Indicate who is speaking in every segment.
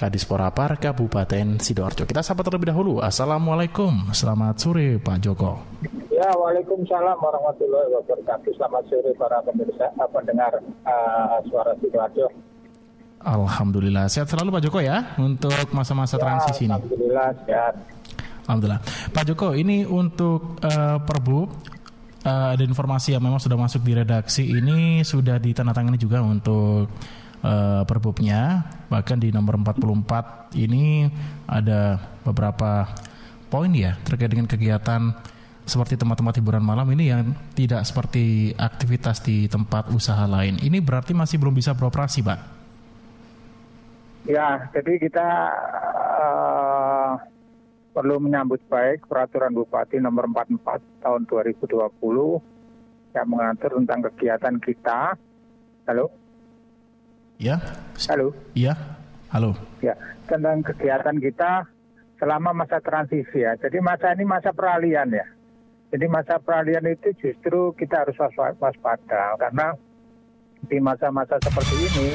Speaker 1: Kadispora Par Kabupaten Sidoarjo. Kita sapa terlebih dahulu. Assalamualaikum. Selamat sore Pak Joko.
Speaker 2: Ya, Waalaikumsalam warahmatullahi wabarakatuh. Selamat sore para pemirsa, pendengar uh, suara Sidoarjo.
Speaker 1: Alhamdulillah sehat selalu Pak Joko ya untuk masa-masa ya, transisi
Speaker 2: ini. Alhamdulillah sehat.
Speaker 1: Alhamdulillah. Pak Joko, ini untuk uh, Perbu uh, ada informasi yang memang sudah masuk di redaksi ini sudah ditandatangani juga untuk uh, perbubnya. Bahkan di nomor 44 ini ada beberapa poin ya terkait dengan kegiatan seperti tempat-tempat hiburan malam ini yang tidak seperti aktivitas di tempat usaha lain. Ini berarti masih belum bisa beroperasi, Pak?
Speaker 2: Ya, jadi kita uh, perlu menyambut baik peraturan Bupati nomor 44 tahun 2020 yang mengatur tentang kegiatan kita. Halo?
Speaker 1: Ya.
Speaker 2: Halo?
Speaker 1: Iya. Halo.
Speaker 2: Ya, tentang kegiatan kita selama masa transisi ya. Jadi masa ini masa peralihan ya. Jadi masa peralihan itu justru kita harus waspada karena di masa-masa seperti ini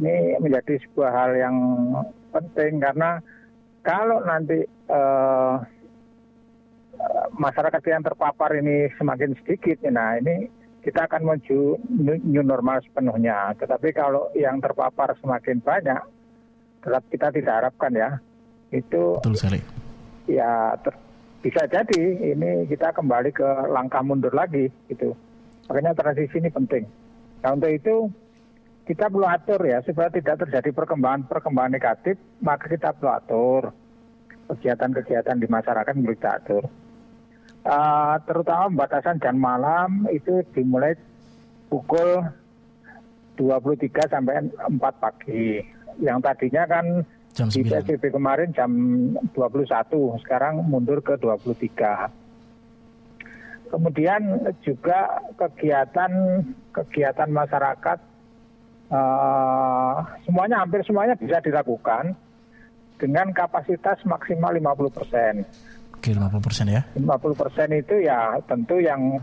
Speaker 2: ini menjadi sebuah hal yang penting karena kalau nanti uh, masyarakat yang terpapar ini semakin sedikit, nah ini kita akan menuju new normal sepenuhnya. Tetapi kalau yang terpapar semakin banyak, tetap kita tidak harapkan ya, itu
Speaker 1: Betul sekali.
Speaker 2: ya ter, bisa jadi ini kita kembali ke langkah mundur lagi gitu. Makanya transisi ini penting. Nah untuk itu kita perlu atur ya supaya tidak terjadi perkembangan-perkembangan negatif, maka kita perlu atur kegiatan-kegiatan di masyarakat perlu kita atur. Uh, terutama batasan jam malam itu dimulai pukul 23 sampai 4 pagi. Yang tadinya kan jam di PSBB kemarin jam 21, sekarang mundur ke 23. Kemudian juga kegiatan kegiatan masyarakat uh, semuanya hampir semuanya bisa dilakukan dengan kapasitas maksimal 50 persen.
Speaker 1: Oke, 50 persen ya?
Speaker 2: 50 persen itu ya tentu yang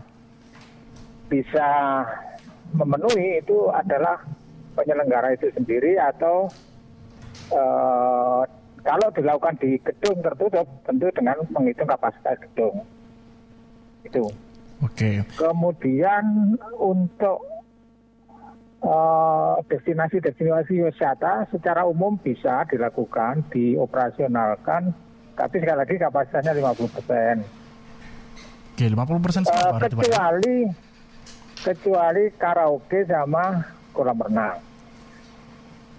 Speaker 2: bisa memenuhi itu adalah penyelenggara itu sendiri atau uh, kalau dilakukan di gedung tertutup tentu dengan menghitung kapasitas gedung itu.
Speaker 1: Oke.
Speaker 2: Kemudian untuk Eh, destinasi-destinasi uh, wisata secara umum bisa dilakukan, dioperasionalkan, tapi sekali lagi kapasitasnya 50 persen.
Speaker 1: Oke, 50 persen uh,
Speaker 2: kecuali kecuali karaoke sama kolam renang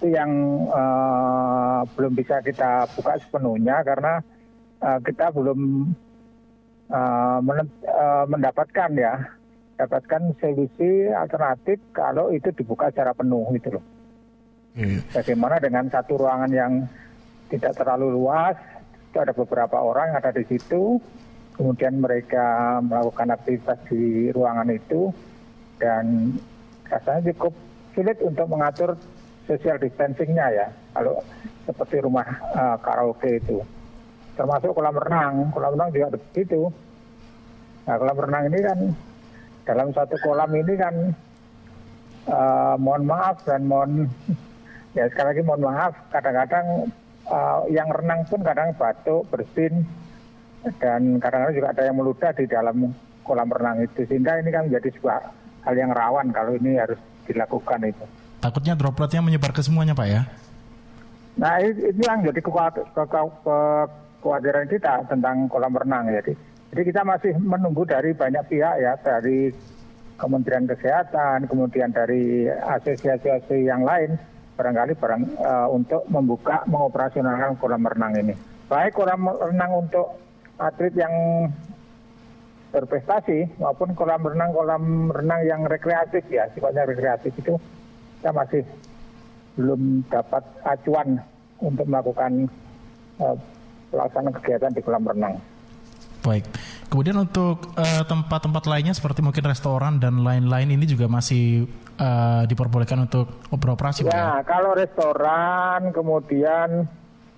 Speaker 2: itu yang uh, belum bisa kita buka sepenuhnya karena uh, kita belum uh, mendapatkan ya dapatkan solusi alternatif kalau itu dibuka secara penuh gitu loh. Hmm. Bagaimana dengan satu ruangan yang tidak terlalu luas, itu ada beberapa orang yang ada di situ, kemudian mereka melakukan aktivitas di ruangan itu, dan rasanya cukup sulit untuk mengatur social distancingnya ya, kalau seperti rumah uh, karaoke itu. Termasuk kolam renang, kolam renang juga begitu. Nah kolam renang ini kan dalam satu kolam ini kan uh, mohon maaf dan mohon ya sekali lagi mohon maaf kadang-kadang uh, yang renang pun kadang batuk bersin dan kadang-kadang juga ada yang meludah di dalam kolam renang itu sehingga ini kan menjadi sebuah hal yang rawan kalau ini harus dilakukan itu.
Speaker 1: Takutnya dropletnya menyebar ke semuanya pak ya?
Speaker 2: Nah ini yang jadi kekhawatiran kita tentang kolam renang jadi jadi kita masih menunggu dari banyak pihak ya, dari Kementerian Kesehatan, kemudian dari asosiasi-asosiasi yang lain, barangkali barang uh, untuk membuka mengoperasionalkan kolam renang ini. Baik kolam renang untuk atlet yang berprestasi maupun kolam renang kolam renang yang rekreatif ya sifatnya rekreatif itu kita masih belum dapat acuan untuk melakukan uh, pelaksanaan kegiatan di kolam renang.
Speaker 1: Baik. Kemudian untuk eh, tempat-tempat uh, lainnya seperti mungkin restoran dan lain-lain ini juga masih uh, diperbolehkan untuk beroperasi,
Speaker 2: ya, Pak? Ya, kalau restoran, kemudian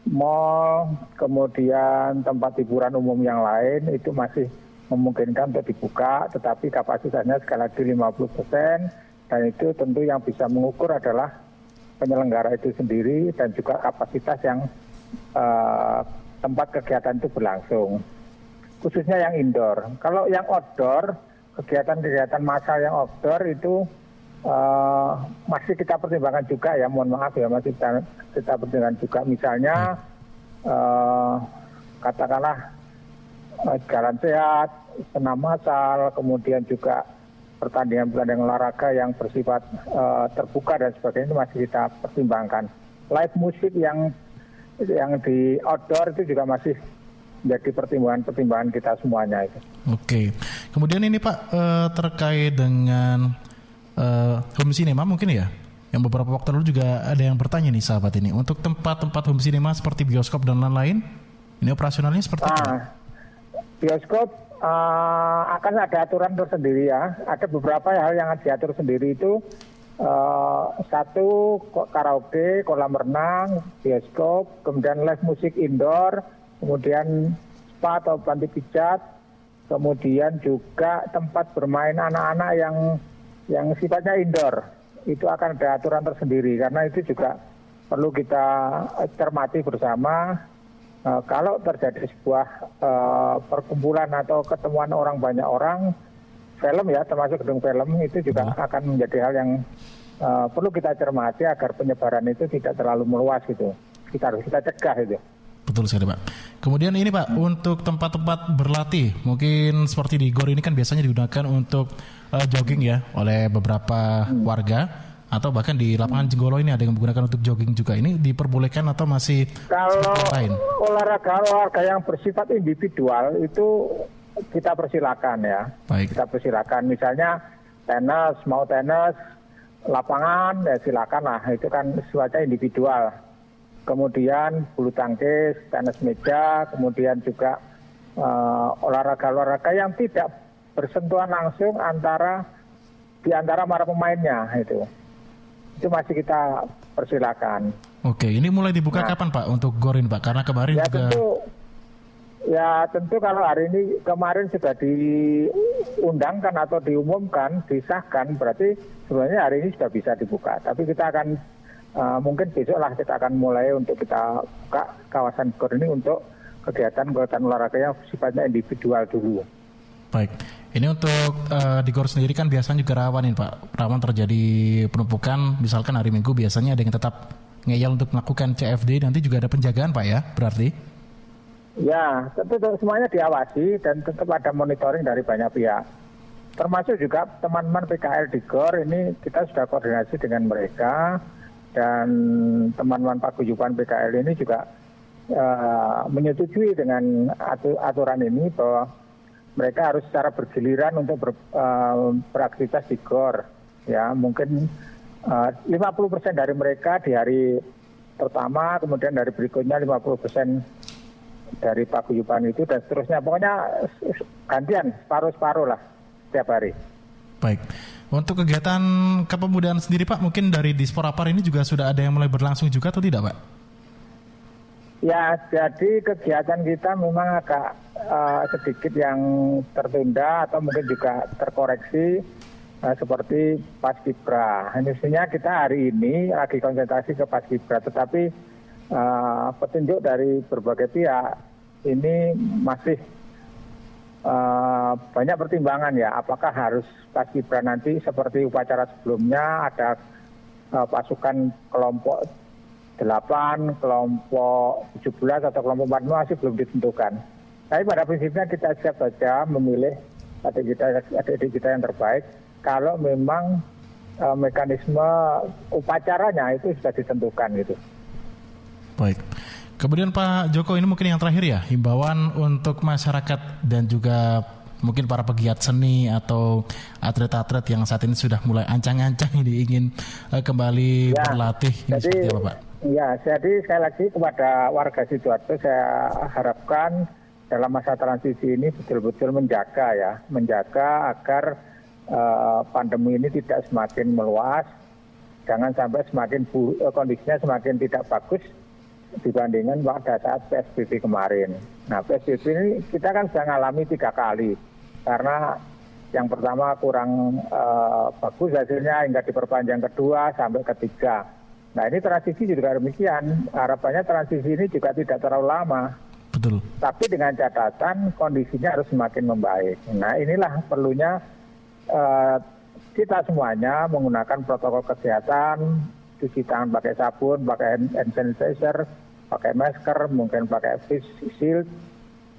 Speaker 2: mall, kemudian tempat hiburan umum yang lain itu masih memungkinkan untuk dibuka, tetapi kapasitasnya sekali lagi 50 persen dan itu tentu yang bisa mengukur adalah penyelenggara itu sendiri dan juga kapasitas yang uh, tempat kegiatan itu berlangsung. Khususnya yang indoor. Kalau yang outdoor, kegiatan-kegiatan massal yang outdoor itu uh, masih kita pertimbangkan juga ya. Mohon maaf ya, masih kita, kita pertimbangkan juga. Misalnya uh, katakanlah uh, jalan sehat, senam massal, kemudian juga pertandingan-pertandingan olahraga yang bersifat uh, terbuka dan sebagainya itu masih kita pertimbangkan. Live musik yang yang di outdoor itu juga masih menjadi pertimbangan-pertimbangan kita semuanya itu.
Speaker 1: Oke, kemudian ini Pak uh, terkait dengan uh, home cinema mungkin ya, yang beberapa waktu lalu juga ada yang bertanya nih sahabat ini untuk tempat-tempat home cinema seperti bioskop dan lain-lain, ini operasionalnya seperti nah, apa?
Speaker 2: Bioskop uh, akan ada aturan tersendiri ya. Ada beberapa hal yang diatur sendiri itu uh, satu karaoke, kolam renang, bioskop, kemudian live musik indoor, kemudian spa atau panti pijat, kemudian juga tempat bermain anak-anak yang yang sifatnya indoor. Itu akan ada aturan tersendiri karena itu juga perlu kita cermati bersama Uh, kalau terjadi sebuah uh, perkumpulan atau ketemuan orang banyak orang, film ya termasuk gedung film itu juga ya. akan menjadi hal yang uh, perlu kita cermati agar penyebaran itu tidak terlalu meluas gitu. Kita harus kita cegah itu.
Speaker 1: Betul sekali Pak. Kemudian ini Pak, untuk tempat-tempat berlatih, mungkin seperti di GOR ini kan biasanya digunakan untuk uh, jogging ya oleh beberapa hmm. warga atau bahkan di lapangan Jenggolo ini ada yang menggunakan untuk jogging juga ini diperbolehkan atau masih
Speaker 2: kalau lain? olahraga olahraga yang bersifat individual itu kita persilakan ya Baik. kita persilakan misalnya tenis mau tenis lapangan ya silakan lah itu kan sifatnya individual kemudian bulu tangkis tenis meja kemudian juga uh, olahraga-olahraga yang tidak bersentuhan langsung antara di antara para pemainnya itu itu masih kita persilakan.
Speaker 1: Oke, ini mulai dibuka nah, kapan Pak untuk Gorin Pak? Karena kemarin
Speaker 2: ya
Speaker 1: juga
Speaker 2: tentu, ya tentu kalau hari ini kemarin sudah diundangkan atau diumumkan, disahkan, berarti sebenarnya hari ini sudah bisa dibuka. Tapi kita akan uh, mungkin besok lah kita akan mulai untuk kita buka kawasan Gor ini untuk kegiatan-kegiatan olahraga yang sifatnya individual dulu.
Speaker 1: Baik. Ini untuk uh, di GOR sendiri kan biasanya juga rawan ini Pak. Rawan terjadi penumpukan misalkan hari Minggu biasanya ada yang tetap ngeyel untuk melakukan CFD nanti juga ada penjagaan Pak ya berarti?
Speaker 2: Ya, tentu semuanya diawasi dan tetap ada monitoring dari banyak pihak. Termasuk juga teman-teman PKL di GOR ini kita sudah koordinasi dengan mereka dan teman-teman paguyuban PKL ini juga uh, menyetujui dengan aturan ini bahwa mereka harus secara bergiliran untuk ber, uh, beraktivitas di GOR. Ya, mungkin uh, 50% dari mereka di hari pertama, kemudian dari berikutnya 50% dari paguyuban itu dan seterusnya. Pokoknya gantian, separuh-separuh lah setiap hari.
Speaker 1: Baik. Untuk kegiatan kepemudaan sendiri Pak, mungkin dari Disporapar ini juga sudah ada yang mulai berlangsung juga atau tidak Pak?
Speaker 2: Ya, jadi kegiatan kita memang agak uh, sedikit yang tertunda atau mungkin juga terkoreksi uh, seperti Paskibra. Intinya kita hari ini lagi konsentrasi ke Paskibra, tetapi uh, petunjuk dari berbagai pihak ini masih uh, banyak pertimbangan ya. Apakah harus Paskibra nanti seperti upacara sebelumnya ada uh, pasukan kelompok 8, kelompok 17 atau kelompok 4 masih belum ditentukan. Tapi pada prinsipnya kita siap saja memilih adik kita, adik kita yang terbaik kalau memang uh, mekanisme upacaranya itu sudah ditentukan gitu.
Speaker 1: Baik. Kemudian Pak Joko ini mungkin yang terakhir ya, himbauan untuk masyarakat dan juga mungkin para pegiat seni atau atlet-atlet yang saat ini sudah mulai ancang-ancang ini ingin uh, kembali ya, berlatih ini jadi, seperti apa Pak?
Speaker 2: Ya, jadi sekali lagi kepada warga Sidoarjo saya harapkan dalam masa transisi ini betul-betul menjaga ya, menjaga agar uh, pandemi ini tidak semakin meluas, jangan sampai semakin bu, uh, kondisinya semakin tidak bagus dibandingkan pada saat PSBB kemarin. Nah, PSBB ini kita kan sudah mengalami tiga kali karena yang pertama kurang uh, bagus hasilnya hingga diperpanjang kedua sampai ketiga. Nah ini transisi juga demikian. Harapannya transisi ini juga tidak terlalu lama.
Speaker 1: Betul.
Speaker 2: Tapi dengan catatan kondisinya harus semakin membaik. Nah inilah perlunya uh, kita semuanya menggunakan protokol kesehatan, cuci tangan pakai sabun, pakai hand sanitizer, pakai masker, mungkin pakai face shield,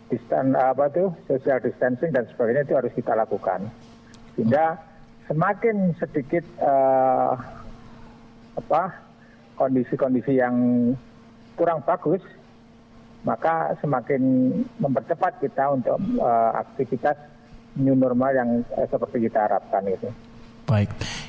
Speaker 2: distan apa tuh social distancing dan sebagainya itu harus kita lakukan. Sehingga semakin sedikit uh, apa kondisi-kondisi yang kurang bagus, maka semakin mempercepat kita untuk uh, aktivitas new normal yang uh, seperti kita harapkan itu.
Speaker 1: Baik,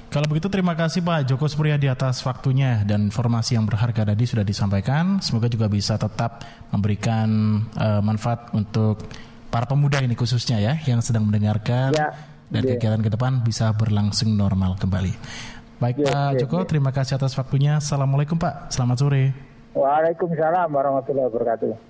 Speaker 1: kalau begitu terima kasih Pak Joko Supriyadi atas waktunya dan informasi yang berharga tadi sudah disampaikan. Semoga juga bisa tetap memberikan uh, manfaat untuk para pemuda ini khususnya ya yang sedang mendengarkan ya, dan ya. kegiatan ke depan bisa berlangsung normal kembali. Baik ya, Pak ya, Joko, ya. terima kasih atas waktunya. Assalamualaikum Pak, selamat sore.
Speaker 2: Waalaikumsalam warahmatullahi wabarakatuh.